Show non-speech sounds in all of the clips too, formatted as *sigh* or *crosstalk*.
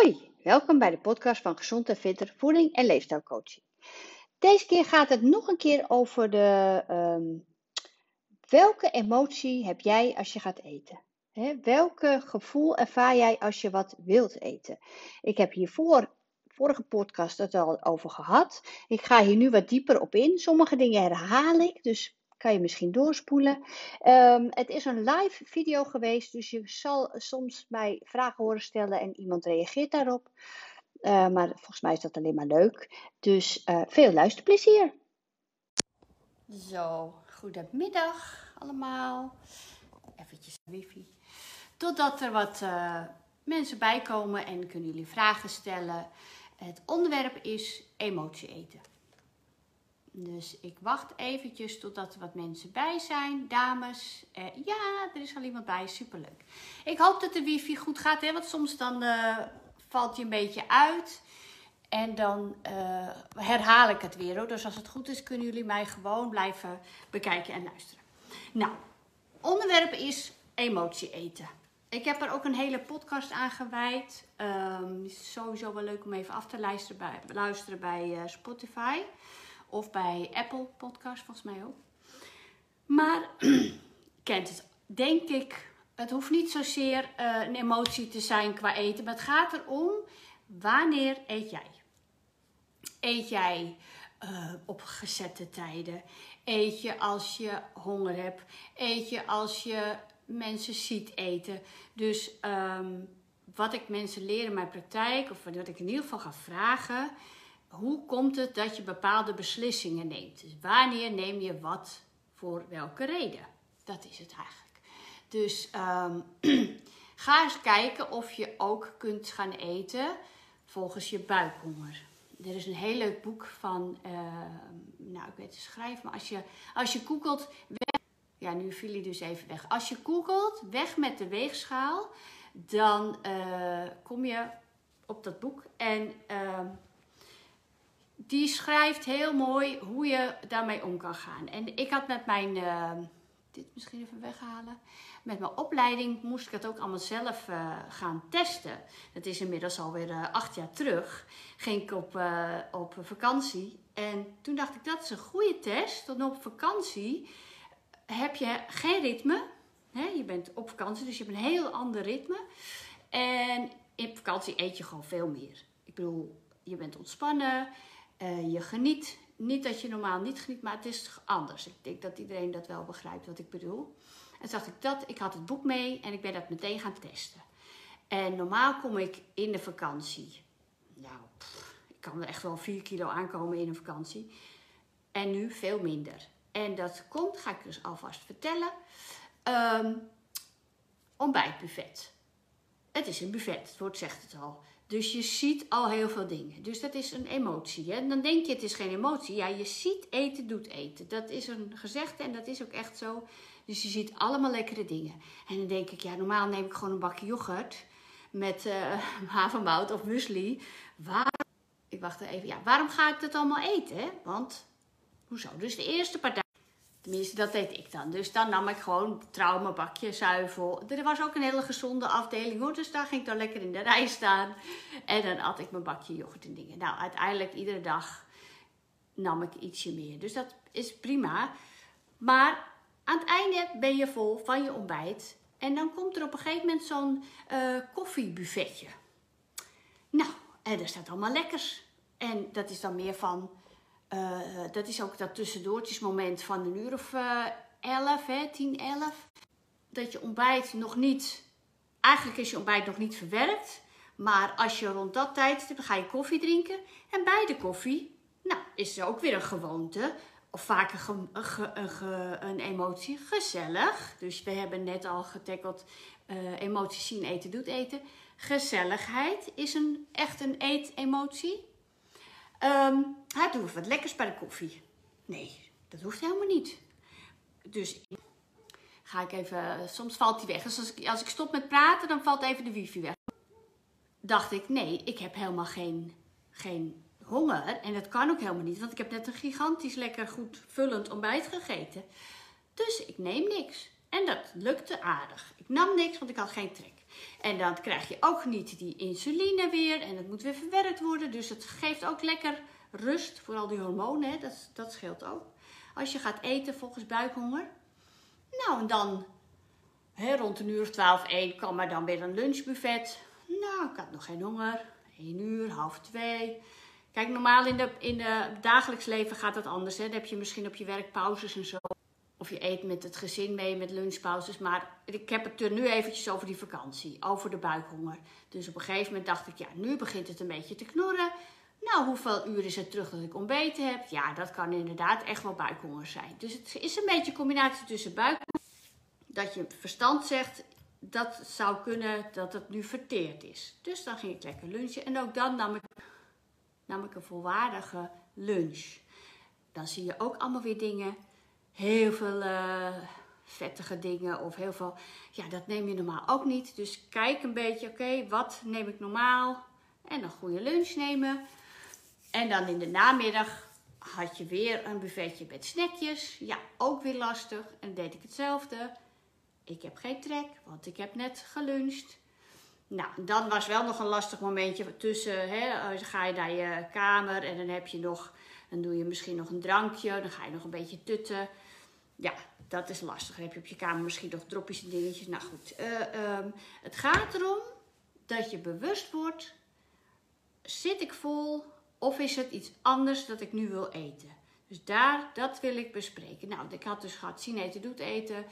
Hoi, welkom bij de podcast van Gezond en Fitter Voeding en Leefstijlcoaching. Deze keer gaat het nog een keer over de ehm, welke emotie heb jij als je gaat eten? Hè, welke gevoel ervaar jij als je wat wilt eten? Ik heb hiervoor vorige podcast het al over gehad. Ik ga hier nu wat dieper op in. Sommige dingen herhaal ik, dus kan je misschien doorspoelen. Ehm, het is een live video geweest, dus je zal soms mij vragen horen stellen en iemand reageert daarop. Uh, maar volgens mij is dat alleen maar leuk. Dus uh, veel luisterplezier. Zo, goedemiddag allemaal. Eventjes wifi. Totdat er wat uh, mensen bijkomen en kunnen jullie vragen stellen. Het onderwerp is emotie eten. Dus ik wacht eventjes totdat er wat mensen bij zijn. Dames, eh, ja, er is al iemand bij. Superleuk. Ik hoop dat de wifi goed gaat, hè, want soms dan uh, valt je een beetje uit. En dan uh, herhaal ik het weer. Hoor. Dus als het goed is, kunnen jullie mij gewoon blijven bekijken en luisteren. Nou, onderwerp is emotie eten. Ik heb er ook een hele podcast aan gewijd. Is sowieso wel leuk om even af te luisteren bij, luisteren bij uh, Spotify. Of bij Apple Podcast, volgens mij ook. Maar, *clears throat* kent het, denk ik, het hoeft niet zozeer uh, een emotie te zijn qua eten. Maar het gaat erom, wanneer eet jij? Eet jij uh, op gezette tijden? Eet je als je honger hebt? Eet je als je mensen ziet eten? Dus um, wat ik mensen leer in mijn praktijk, of wat ik in ieder geval ga vragen hoe komt het dat je bepaalde beslissingen neemt? Dus wanneer neem je wat voor welke reden? Dat is het eigenlijk. Dus um, *clears throat* ga eens kijken of je ook kunt gaan eten volgens je buikhonger. Er is een heel leuk boek van, uh, nou ik weet het schrijven, maar als je, als je googelt, weg, ja nu viel hij dus even weg. Als je googelt, weg met de weegschaal, dan uh, kom je op dat boek en... Uh, die schrijft heel mooi hoe je daarmee om kan gaan. En ik had met mijn, uh, dit misschien even weghalen, met mijn opleiding moest ik het ook allemaal zelf uh, gaan testen. Dat is inmiddels alweer uh, acht jaar terug. Ging ik op, op vakantie en toen dacht ik dat is een goede test. Want op vakantie heb je geen ritme. Je bent op vakantie, dus je hebt een heel ander ritme. En in vakantie eet je gewoon veel meer. Ik bedoel, je bent ontspannen. Uh, je geniet. Niet dat je normaal niet geniet, maar het is anders. Ik denk dat iedereen dat wel begrijpt wat ik bedoel. En toen dacht ik dat, ik had het boek mee en ik ben dat meteen gaan testen. En normaal kom ik in de vakantie. Nou, ik kan er echt wel 4 kilo aankomen in een vakantie. En nu veel minder. En dat komt, ga ik dus alvast vertellen. Um, ontbijtbuffet. Het is een buffet, het woord zegt het al. Dus je ziet al heel veel dingen. Dus dat is een emotie. Hè? Dan denk je het is geen emotie. Ja, je ziet eten doet eten. Dat is een gezegde en dat is ook echt zo. Dus je ziet allemaal lekkere dingen. En dan denk ik, ja, normaal neem ik gewoon een bakje yoghurt met uh, *laughs* havermout of muesli. Waarom? Ik wacht even. Ja, waarom ga ik dat allemaal eten? Hè? Want, hoezo? Dus de eerste partij. Tenminste, dat deed ik dan. Dus dan nam ik gewoon trouw mijn bakje zuivel. Er was ook een hele gezonde afdeling hoor. Dus daar ging ik dan lekker in de rij staan. En dan at ik mijn bakje yoghurt en dingen. Nou, uiteindelijk iedere dag nam ik ietsje meer. Dus dat is prima. Maar aan het einde ben je vol van je ontbijt. En dan komt er op een gegeven moment zo'n uh, koffiebuffetje. Nou, en daar staat allemaal lekkers. En dat is dan meer van uh, dat is ook dat tussendoortjesmoment van een uur of uh, 11, hè, 10, 11. Dat je ontbijt nog niet, eigenlijk is je ontbijt nog niet verwerkt. Maar als je rond dat tijd dan ga je koffie drinken. En bij de koffie, nou, is er ook weer een gewoonte. Of vaak een, een, emotie, gezellig. Dus we hebben net al getackeld, uh, emoties zien, eten, doet eten. Gezelligheid is een, echt een eet-emotie. Um, hij doet wat lekkers bij de koffie. Nee, dat hoeft helemaal niet. Dus ga ik even, soms valt hij weg. Dus als ik, als ik stop met praten, dan valt even de wifi weg. Dacht ik, nee, ik heb helemaal geen, geen honger. En dat kan ook helemaal niet, want ik heb net een gigantisch lekker goed vullend ontbijt gegeten. Dus ik neem niks. En dat lukte aardig. Ik nam niks, want ik had geen trek. En dan krijg je ook niet die insuline weer en het moet weer verwerkt worden. Dus het geeft ook lekker rust, vooral die hormonen, hè, dat, dat scheelt ook. Als je gaat eten volgens buikhonger. Nou, en dan hè, rond een uur of twaalf, één, kan maar dan weer een lunchbuffet. Nou, ik had nog geen honger. 1 uur, half twee. Kijk, normaal in het in de dagelijks leven gaat dat anders. Hè? Dan heb je misschien op je werk pauzes en zo. Of je eet met het gezin mee met lunchpauzes. Maar ik heb het er nu eventjes over die vakantie. Over de buikhonger. Dus op een gegeven moment dacht ik, ja, nu begint het een beetje te knorren. Nou, hoeveel uur is het terug dat ik ontbeten heb? Ja, dat kan inderdaad echt wel buikhonger zijn. Dus het is een beetje een combinatie tussen buikhonger. Dat je verstand zegt, dat zou kunnen dat het nu verteerd is. Dus dan ging ik lekker lunchen. En ook dan nam ik, nam ik een volwaardige lunch. Dan zie je ook allemaal weer dingen. Heel veel uh, vettige dingen of heel veel... Ja, dat neem je normaal ook niet. Dus kijk een beetje, oké, wat neem ik normaal? En een goede lunch nemen. En dan in de namiddag had je weer een buffetje met snackjes. Ja, ook weer lastig. En deed ik hetzelfde. Ik heb geen trek, want ik heb net geluncht. Nou, dan was wel nog een lastig momentje tussen. Hè, dan ga je naar je kamer en dan heb je nog, dan doe je misschien nog een drankje, dan ga je nog een beetje tutten. Ja, dat is lastig. Dan heb je op je kamer misschien nog dropjes en dingetjes. Nou goed, uh, um, het gaat erom dat je bewust wordt: zit ik vol of is het iets anders dat ik nu wil eten? Dus daar, dat wil ik bespreken. Nou, ik had dus gehad, zien eten doet eten.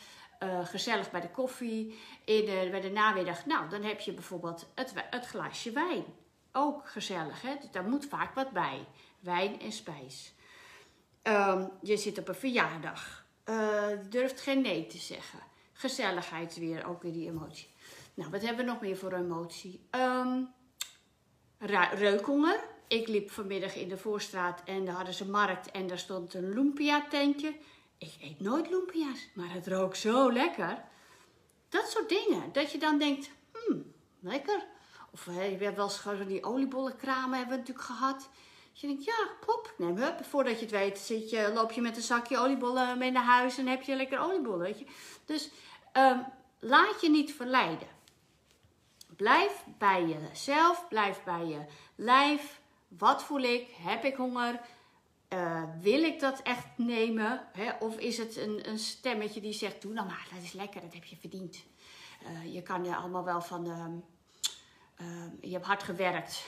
Uh, gezellig bij de koffie, in bij de namiddag. Nou, dan heb je bijvoorbeeld het, het glaasje wijn. Ook gezellig, hè? Dus daar moet vaak wat bij. Wijn en spijs. Um, je zit op een verjaardag. Uh, durft geen nee te zeggen. Gezelligheid weer, ook weer die emotie. Nou, wat hebben we nog meer voor emotie? Um, reukhonger. Ik liep vanmiddag in de voorstraat en daar hadden ze markt en daar stond een lumpia tentje. Ik eet nooit lumpia's, maar het rook zo lekker. Dat soort dingen. Dat je dan denkt, hmm, lekker. Of we hebben wel eens die oliebollenkramen hebben we natuurlijk gehad. Je denkt, ja, pop, neem hup. Voordat je het weet zit je, loop je met een zakje oliebollen mee naar huis en heb je lekker oliebollen. Weet je? Dus um, laat je niet verleiden. Blijf bij jezelf, blijf bij je lijf. Wat voel ik? Heb ik honger? Uh, wil ik dat echt nemen? Hè? Of is het een, een, stemmetje die zegt: Doe nou maar, dat is lekker, dat heb je verdiend. Uh, je kan je allemaal wel van: uh, Je hebt hard gewerkt.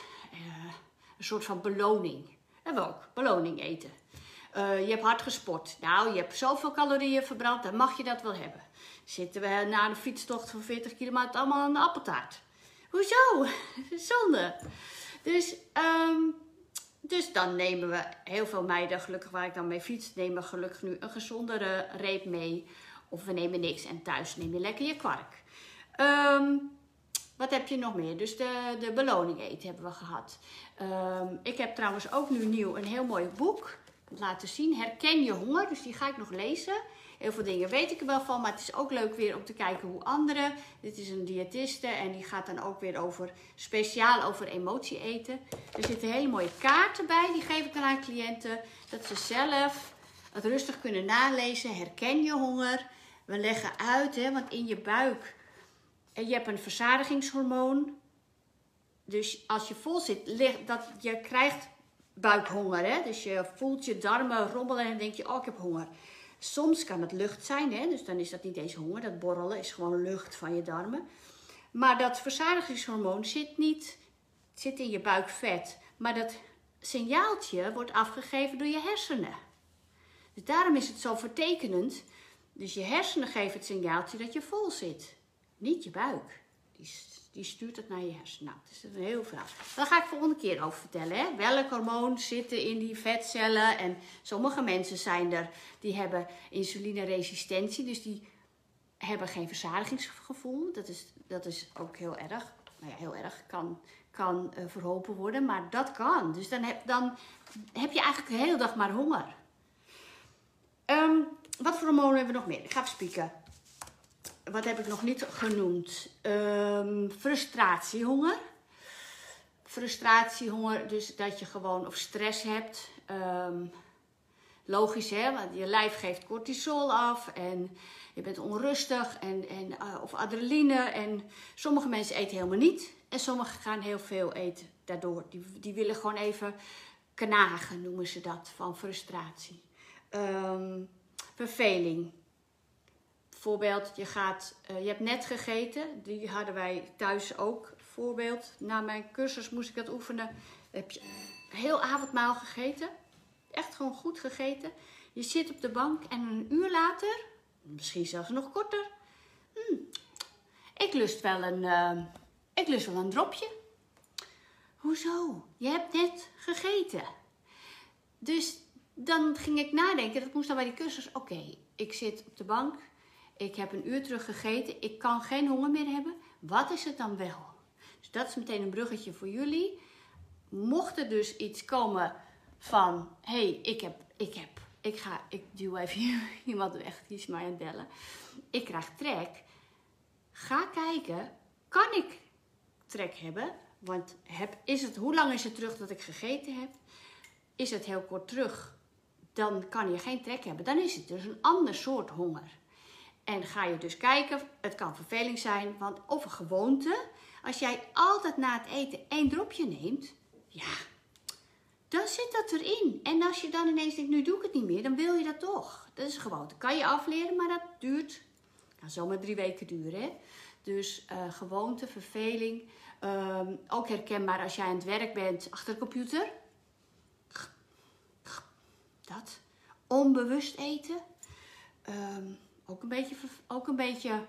Eh, een soort van beloning. Hebben we ook, beloning eten. je hebt hard gesport. Nou, je hebt zoveel calorieën verbrand, dan mag je dat wel hebben. Zitten we na een fietstocht van 40 kilometer allemaal aan de appeltaart? Hoezo? *laughs* Zonde. Dus, um, dus dan nemen we heel veel meiden, gelukkig waar ik dan mee fiets, nemen gelukkig nu een gezondere reep mee. Of we nemen niks en thuis neem je lekker je kwark. Um, wat heb je nog meer? Dus de, de beloning eten hebben we gehad. Um, ik heb trouwens ook nu nieuw een heel mooi boek laten zien. Herken je honger, dus die ga ik nog lezen. Heel veel dingen weet ik er wel van, maar het is ook leuk weer om te kijken hoe anderen. Dit is een diëtiste en die gaat dan ook weer over speciaal over emotie eten. Er zitten hele mooie kaarten bij, die geef ik dan aan cliënten. Dat ze zelf het rustig kunnen nalezen. Herken je honger? We leggen uit, hè, want in je buik. En je hebt een verzadigingshormoon. Dus als je vol zit, dat je krijgt buikhonger. Hè? Dus je voelt je darmen rommelen en denk je, oh ik heb honger. Soms kan het lucht zijn, hè? dus dan is dat niet eens honger. Dat borrelen is gewoon lucht van je darmen. Maar dat verzadigingshormoon zit niet zit in je buikvet. Maar dat signaaltje wordt afgegeven door je hersenen. Dus daarom is het zo vertekenend. Dus je hersenen geven het signaaltje dat je vol zit. Niet je buik. Die die stuurt het naar je hersenen. Nou, dat is een heel verhaal. Daar ga ik volgende keer over vertellen. Hè? Welk hormoon zitten in die vetcellen? En sommige mensen zijn er, die hebben insulineresistentie. Dus die hebben geen verzadigingsgevoel. Dat is, dat is ook heel erg. Nou ja, heel erg kan, kan uh, verholpen worden. Maar dat kan. Dus dan heb, dan heb je eigenlijk de hele dag maar honger. Um, wat voor hormonen hebben we nog meer? Ik ga even spieken wat heb ik nog niet genoemd? Frustratiehonger. Frustratiehonger, dus dat je gewoon of stress hebt. Um, Logisch hè, want je lijf geeft cortisol af en je bent onrustig en, en, uh, of adrenaline. En sommige mensen eten helemaal niet en sommigen gaan heel veel eten daardoor. Die, die willen gewoon even knagen, noemen ze dat, van frustratie. Um, verveling. Bijvoorbeeld, je, gaat, uh, je hebt net gegeten, die hadden wij thuis ook. Voorbeeld, na mijn cursus moest ik dat oefenen. Heb je heel avondmaal gegeten, echt gewoon goed gegeten. Je zit op de bank en een uur later, misschien zelfs nog korter, hmm, ik lust wel een, uh, ik lust wel een dropje. Hoezo? Je hebt net gegeten. Dus dan ging ik nadenken, dat moest dan bij die cursus. Oké, ik zit op de bank, ik heb een uur terug gegeten, ik kan geen honger meer hebben. Wat is het dan wel? Dus dat is meteen een bruggetje voor jullie. Mocht er dus iets komen van, hé, hey, ik heb, ik heb, ik ga, ik duw even *laughs* iemand weg, die is mij aan het bellen. Ik krijg trek. Ga kijken, kan ik trek hebben? Want heb, is het, hoe lang is het terug dat ik gegeten heb? Is het heel kort terug? Dan kan je geen trek hebben. Dan is het dus een ander soort honger. En ga je dus kijken, het kan verveling zijn, want of een gewoonte. Als jij altijd na het eten één dropje neemt, ja, dan zit dat erin. En als je dan ineens denkt, nu doe ik het niet meer, dan wil je dat toch. Dat is een gewoonte. Kan je afleren, maar dat duurt, kan zomaar drie weken duren. Hè? Dus uh, gewoonte, verveling. Um, ook herkenbaar als jij aan het werk bent achter de computer. Dat. Onbewust eten. Um, ook, een beetje, ook een beetje,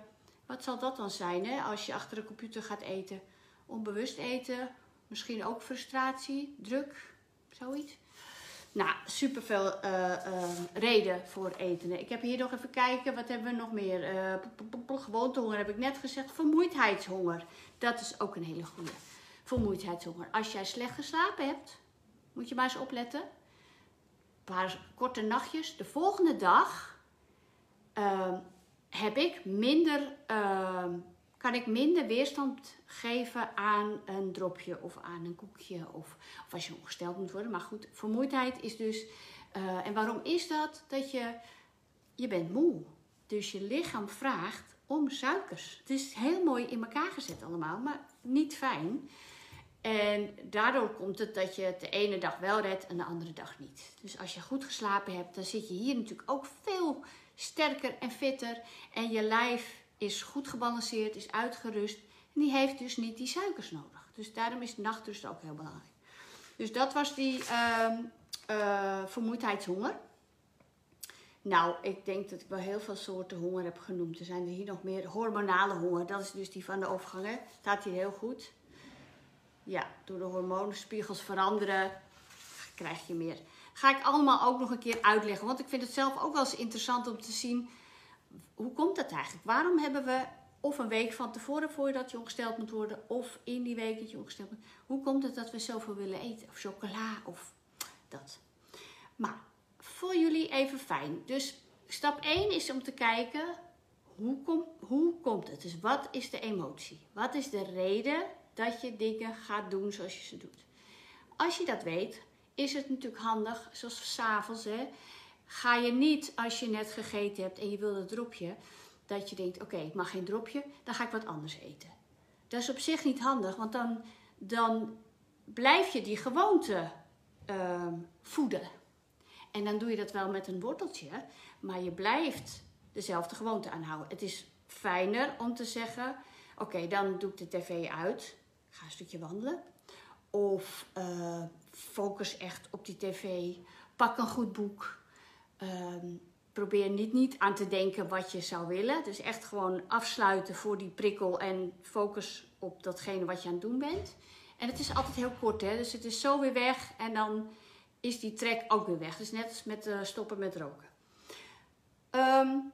wat zal dat dan zijn hè? als je achter de computer gaat eten? Onbewust eten. Misschien ook frustratie, druk, zoiets. Nou, superveel uh, reden voor eten. Ik heb hier nog even kijken, wat hebben we nog meer? Uh, gewoontehonger heb ik net gezegd. Vermoeidheidshonger, dat is ook een hele goede. Vermoeidheidshonger. Als jij slecht geslapen hebt, moet je maar eens opletten. Een paar korte nachtjes. De volgende dag heb ik minder kan ik minder weerstand geven aan een dropje of aan een koekje of, of als je ongesteld moet worden. Maar goed, vermoeidheid is dus. Uh, en waarom is dat? Dat je, je bent moe. Dus je lichaam vraagt om suikers. Het is heel mooi in elkaar gezet allemaal, maar niet fijn. En daardoor komt het dat je de ene dag wel redt en de andere dag niet. Dus als je goed geslapen hebt, dan zit je hier natuurlijk ook veel sterker en fitter. En je lijf is goed gebalanceerd, is uitgerust. En die heeft dus niet die suikers nodig. Dus daarom is nachtrust ook heel belangrijk. Dus dat was die uh, uh, vermoeidheidshonger. Nou, ik denk dat ik wel heel veel soorten honger heb genoemd. Er zijn er hier nog meer. Hormonale honger, dat is dus die van de overgang. Staat hier heel goed. Ja, door de hormoonspiegels veranderen krijg je meer. Ga ik allemaal ook nog een keer uitleggen. Want ik vind het zelf ook wel eens interessant om te zien hoe komt dat eigenlijk? Waarom hebben we of een week van tevoren voordat je ongesteld moet worden, of in die week dat je ongesteld moet Hoe komt het dat we zoveel willen eten? Of chocola of dat. Maar voor jullie even fijn. Dus stap 1 is om te kijken, hoe, kom, hoe komt het? Dus wat is de emotie? Wat is de reden dat je dingen gaat doen zoals je ze doet? Als je dat weet, is het natuurlijk handig, zoals s'avonds, ga je niet als je net gegeten hebt en je wil een dropje, dat je denkt, oké, ik mag geen dropje, dan ga ik wat anders eten. Dat is op zich niet handig, want dan, dan blijf je die gewoonte uh, voeden. En dan doe je dat wel met een worteltje, maar je blijft dezelfde gewoonte aanhouden. Het is fijner om te zeggen, oké, dan doe ik de tv uit, ga een stukje wandelen. Of uh, focus echt op die tv, pak een goed boek, Um, probeer niet, niet aan te denken wat je zou willen. Dus echt gewoon afsluiten voor die prikkel en focus op datgene wat je aan het doen bent. En het is altijd heel kort, hè? dus het is zo weer weg en dan is die trek ook weer weg. Dus net als met uh, stoppen met roken. Um,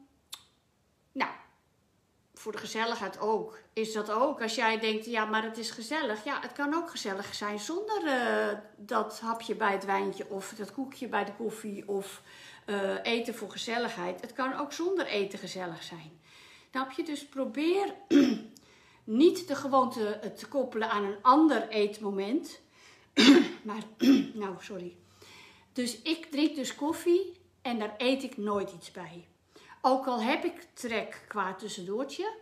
voor de gezelligheid ook. Is dat ook. Als jij denkt, ja, maar het is gezellig. Ja, het kan ook gezellig zijn zonder uh, dat hapje bij het wijntje of dat koekje bij de koffie of uh, eten voor gezelligheid. Het kan ook zonder eten gezellig zijn. Snap je? Dus probeer *clears throat* niet de gewoonte te koppelen aan een ander eetmoment. *clears throat* maar, *clears throat* nou, sorry. Dus ik drink dus koffie en daar eet ik nooit iets bij. Ook al heb ik trek qua tussendoortje,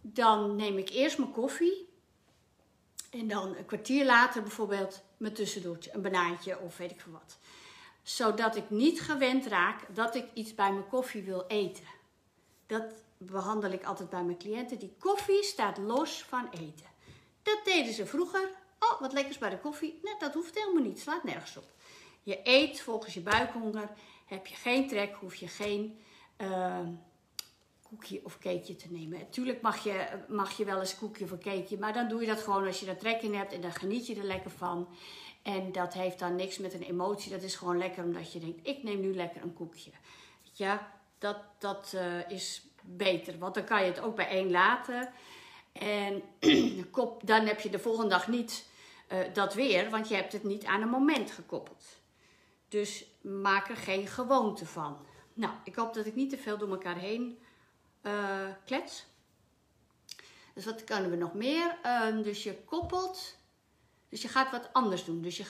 dan neem ik eerst mijn koffie en dan een kwartier later bijvoorbeeld mijn tussendoortje, een banaantje of weet ik veel wat. Zodat ik niet gewend raak dat ik iets bij mijn koffie wil eten. Dat behandel ik altijd bij mijn cliënten. Die koffie staat los van eten. Dat deden ze vroeger. Oh, wat lekkers bij de koffie. Nee, dat hoeft helemaal niet. Slaat nergens op. Je eet volgens je buikhonger. Heb je geen trek, hoef je geen uh, koekje of cakeje te nemen. Natuurlijk mag je, mag je wel eens koekje of cakeje, maar dan doe je dat gewoon als je er trek in hebt en dan geniet je er lekker van. En dat heeft dan niks met een emotie. Dat is gewoon lekker omdat je denkt, ik neem nu lekker een koekje. Ja, dat, dat uh, is beter. Want dan kan je het ook bij één laten. En *clears throat* dan heb je de volgende dag niet uh, dat weer, want je hebt het niet aan een moment gekoppeld. Dus maak er geen gewoonte van. Nou, ik hoop dat ik niet te veel door elkaar heen uh, klets. Dus wat kunnen we nog meer? Uh, dus je koppelt. Dus je gaat wat anders doen. Dus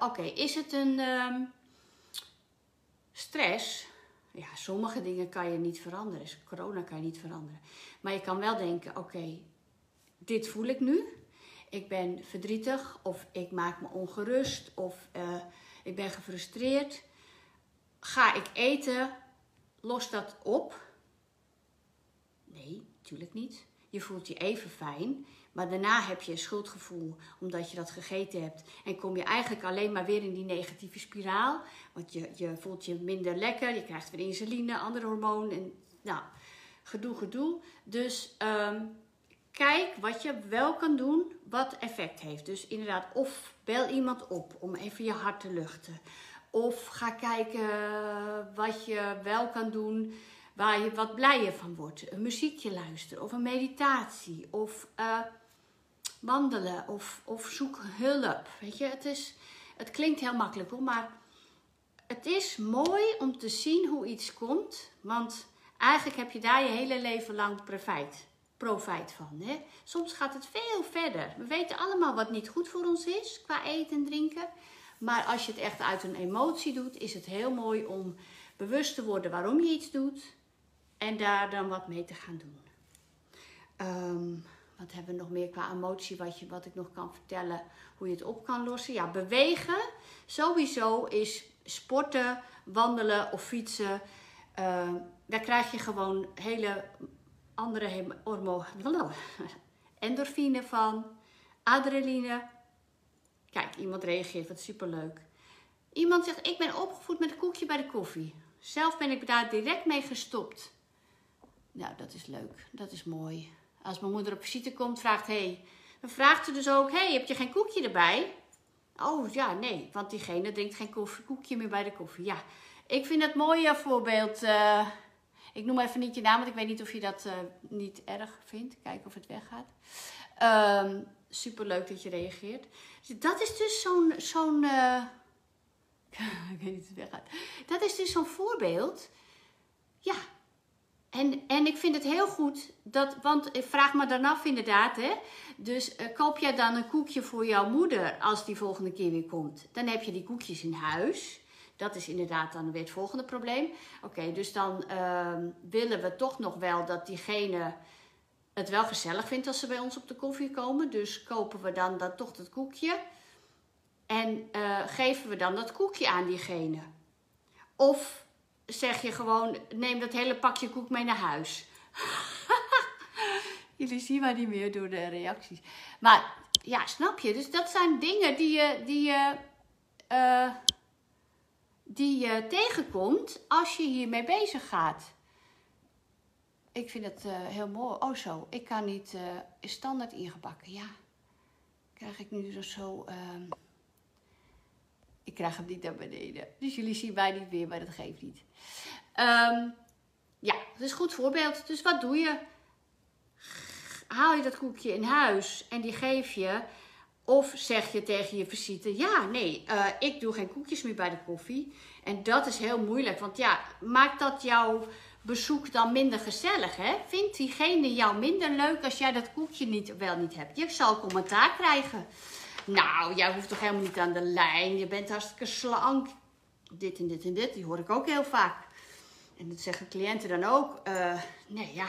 oké, is het een um, stress? Ja, sommige dingen kan je niet veranderen. Dus corona kan je niet veranderen. Maar je kan wel denken, oké, dit voel ik nu. Ik ben verdrietig of ik maak me ongerust of uh, ik ben gefrustreerd. Ga ik eten? Lost dat op? Nee, natuurlijk niet. Je voelt je even fijn, maar daarna heb je een schuldgevoel omdat je dat gegeten hebt. En kom je eigenlijk alleen maar weer in die negatieve spiraal. Want je, je voelt je minder lekker, je krijgt weer insuline, andere hormoon. En nou, gedoe, gedoe. Dus um, kijk wat je wel kan doen wat effect heeft. Dus inderdaad, of bel iemand op om even je hart te luchten. Of ga kijken wat je wel kan doen waar je wat blijer van wordt. Een muziekje luisteren of een meditatie of uh, wandelen of, of zoek hulp. Weet je, het, is, het klinkt heel makkelijk hoor, maar het is mooi om te zien hoe iets komt. Want eigenlijk heb je daar je hele leven lang profijt, profijt van. Hè? Soms gaat het veel verder. We weten allemaal wat niet goed voor ons is qua eten en drinken. Maar als je het echt uit een emotie doet, is het heel mooi om bewust te worden waarom je iets doet. En daar dan wat mee te gaan doen. Um, wat hebben we nog meer qua emotie, wat, je, wat ik nog kan vertellen, hoe je het op kan lossen? Ja, bewegen. Sowieso is sporten, wandelen of fietsen. Uh, daar krijg je gewoon hele andere hormonen, *laughs* endorfine van, adrenaline. Kijk, iemand reageert, wat superleuk. Iemand zegt, ik ben opgevoed met een koekje bij de koffie. Zelf ben ik daar direct mee gestopt. Nou, dat is leuk. Dat is mooi. Als mijn moeder op visite komt, vraagt hey, dan vraagt ze dus ook: hey, heb je geen koekje erbij? Oh ja, nee, want diegene drinkt geen koffie, koekje meer bij de koffie. Ja, ik vind het mooi voorbeeld. Uh, ik noem even niet je naam, want ik weet niet of je dat uh, niet erg vindt. Kijken of het weggaat. Um, Super leuk dat je reageert. Dat is dus zo'n. zo'n uh, *laughs* ik weet niet of het weggaat. Dat is dus zo'n voorbeeld. Ja, en, en ik vind het heel goed, dat, want ik vraag me dan af inderdaad, hè. Dus uh, koop jij dan een koekje voor jouw moeder als die volgende keer weer komt? Dan heb je die koekjes in huis. Dat is inderdaad dan weer het volgende probleem. Oké, dus dan uh, willen we toch nog wel dat diegene het wel gezellig vindt als ze bij ons op de koffie komen. Dus kopen we dan, dan toch dat koekje. En uh, geven we dan dat koekje aan diegene. Of zeg je gewoon, neem dat hele pakje koek mee naar huis. *laughs* Jullie zien maar niet meer door de reacties. Maar ja, snap je? Dus dat zijn dingen die je, die je, uh, die je tegenkomt als je hiermee bezig gaat. Ik vind het uh, heel mooi. Oh zo, ik kan niet uh, standaard ingebakken. Ja, krijg ik nu zo... Uh, ik krijg hem niet naar beneden. Dus jullie zien mij niet meer, maar dat geeft niet. Um, ja, dat is een goed voorbeeld. Dus wat doe je? Haal je dat koekje in huis en die geef je. Of zeg je tegen je visite, ja, nee, uh, ik doe geen koekjes meer bij de koffie. En dat is heel moeilijk, want ja, maakt dat jouw bezoek dan minder gezellig, hè? Vindt diegene jou minder leuk als jij dat koekje niet, wel niet hebt? Je zal commentaar krijgen. Nou, jij hoeft toch helemaal niet aan de lijn. Je bent hartstikke slank. dit en dit en dit. Die hoor ik ook heel vaak. En dat zeggen cliënten dan ook. Uh, nee, ja.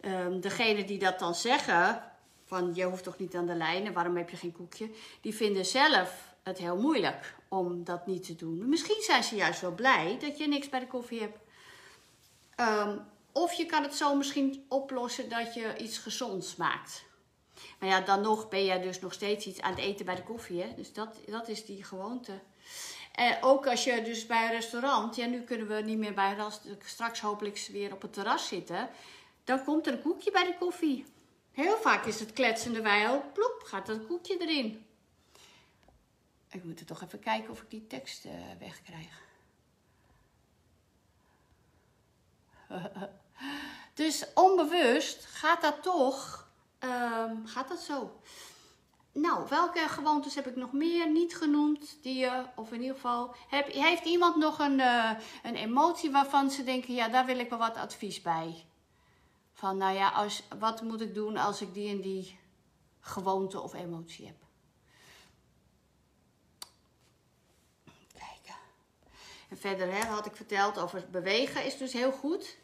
Um, degene die dat dan zeggen, van je hoeft toch niet aan de lijn en waarom heb je geen koekje? Die vinden zelf het heel moeilijk om dat niet te doen. Misschien zijn ze juist wel blij dat je niks bij de koffie hebt. Um, of je kan het zo misschien oplossen dat je iets gezonds maakt. Maar ja, dan nog ben je dus nog steeds iets aan het eten bij de koffie. Hè? Dus dat, dat is die gewoonte. En ook als je dus bij een restaurant, ja nu kunnen we niet meer bij straks hopelijk weer op het terras zitten. Dan komt er een koekje bij de koffie. Heel vaak is het kletsende wijl, ploep, gaat dat koekje erin. Ik moet er toch even kijken of ik die tekst uh, wegkrijg. *laughs* dus onbewust gaat dat toch, um, gaat dat zo. Nou, welke gewoontes heb ik nog meer niet genoemd? Die je, of in ieder geval, heeft iemand nog een, uh, een emotie waarvan ze denken, ja, daar wil ik wel wat advies bij? Van, nou ja, als, wat moet ik doen als ik die en die gewoonte of emotie heb? En verder hè, had ik verteld over bewegen is dus heel goed.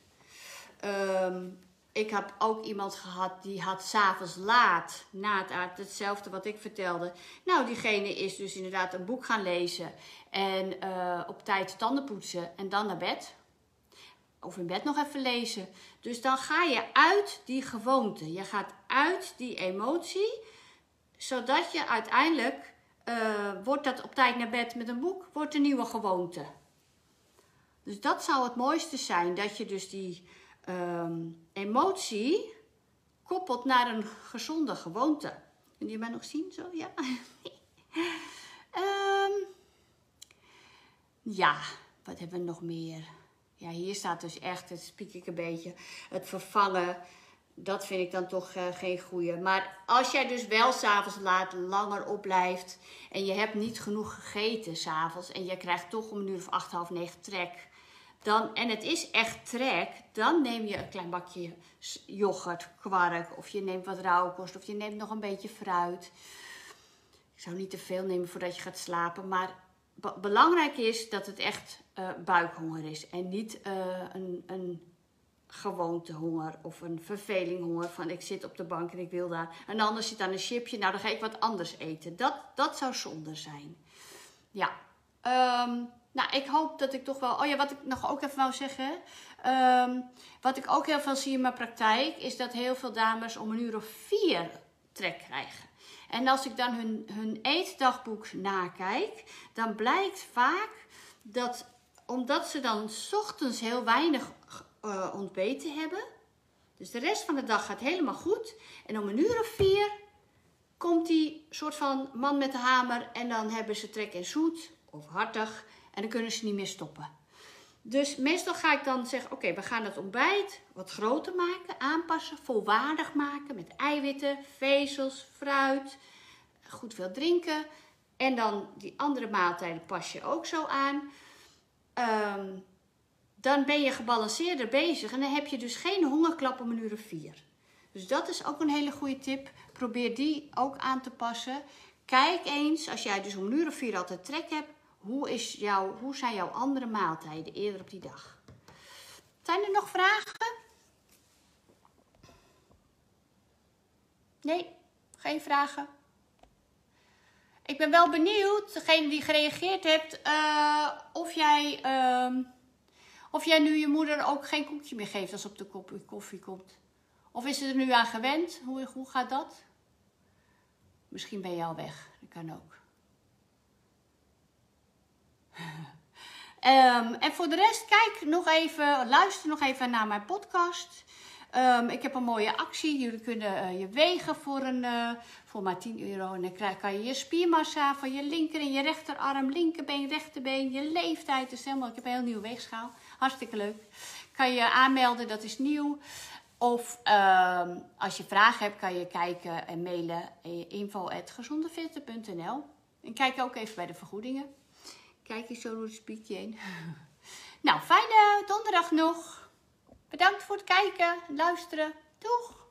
Um, ik heb ook iemand gehad die had s'avonds laat, na het hetzelfde wat ik vertelde. Nou, diegene is dus inderdaad een boek gaan lezen en uh, op tijd tanden poetsen en dan naar bed. Of in bed nog even lezen. Dus dan ga je uit die gewoonte. Je gaat uit die emotie, zodat je uiteindelijk, uh, wordt dat op tijd naar bed met een boek, wordt een nieuwe gewoonte. Dus dat zou het mooiste zijn, dat je dus die um, emotie koppelt naar een gezonde gewoonte. Kun je mij nog zien zo? Ja. um, *laughs* ja, wat hebben we nog meer? Ja, hier staat dus echt, het spiek ik een beetje, het vervangen. Dat vind ik dan toch uh, geen goede. Maar als jij dus wel s'avonds laat langer opblijft en je hebt niet genoeg gegeten s'avonds en je krijgt toch om een uur of acht, half negen trek, dan, en het is echt trek, dan neem je een klein bakje yoghurt, kwark, of je neemt wat rauwkost, of je neemt nog een beetje fruit. Ik zou niet te veel nemen voordat je gaat slapen, maar belangrijk is dat het echt uh, buikhonger is en niet uh, een, een gewoontehonger of een vervelinghonger van ik zit op de bank en ik wil daar. En anders zit aan een chipje, nou dan ga ik wat anders eten. Dat, dat zou zonde zijn. Ja, um, nou, ik hoop dat ik toch wel. Oh ja, wat ik nog ook even wou zeggen. Um, wat ik ook heel veel zie in mijn praktijk, is dat heel veel dames om een uur of vier trek krijgen. En als ik dan hun, hun eetdagboek nakijk, dan blijkt vaak dat omdat ze dan ochtends heel weinig uh, ontbeten hebben, dus de rest van de dag gaat helemaal goed. En om een uur of vier komt die soort van man met de hamer en dan hebben ze trek en zoet of hartig. En dan kunnen ze niet meer stoppen. Dus meestal ga ik dan zeggen, oké, we gaan het ontbijt wat groter maken, aanpassen, volwaardig maken met eiwitten, vezels, fruit, goed veel drinken. En dan die andere maaltijden pas je ook zo aan. Um, dan ben je gebalanceerder bezig en dan heb je dus geen hongerklap om een uur of vier. Dus dat is ook een hele goede tip. Probeer die ook aan te passen. Kijk eens, als jij dus om een uur of vier altijd trek hebt, hoe, is jouw, hoe zijn jouw andere maaltijden eerder op die dag? Zijn er nog vragen? Nee, geen vragen. Ik ben wel benieuwd, degene die gereageerd hebt, uh, of, jij, uh, of jij nu je moeder ook geen koekje meer geeft als op de koffie, koffie komt. Of is ze er nu aan gewend? Hoe, hoe gaat dat? Misschien ben je al weg, dat kan ook. Um, *laughs* en voor de rest, kijk nog even, luister nog even naar mijn podcast. Um, ik heb een mooie actie. Jullie kunnen uh, je wegen voor, een, uh, voor maar 10 euro. En dan krijg, kan je je spiermassa van je linker en je rechterarm, linkerbeen, rechterbeen, je leeftijd. Dus helemaal, ik heb een heel nieuwe weegschaal. Hartstikke leuk. Kan je aanmelden, dat is nieuw. Of um, als je vragen hebt, kan je kijken en mailen info.gezondefitten.nl. En kijk ook even bij de vergoedingen. Kijk eens zo door het spiekje heen. *laughs* Nou, fijne donderdag nog. Bedankt voor het kijken, luisteren. Doeg!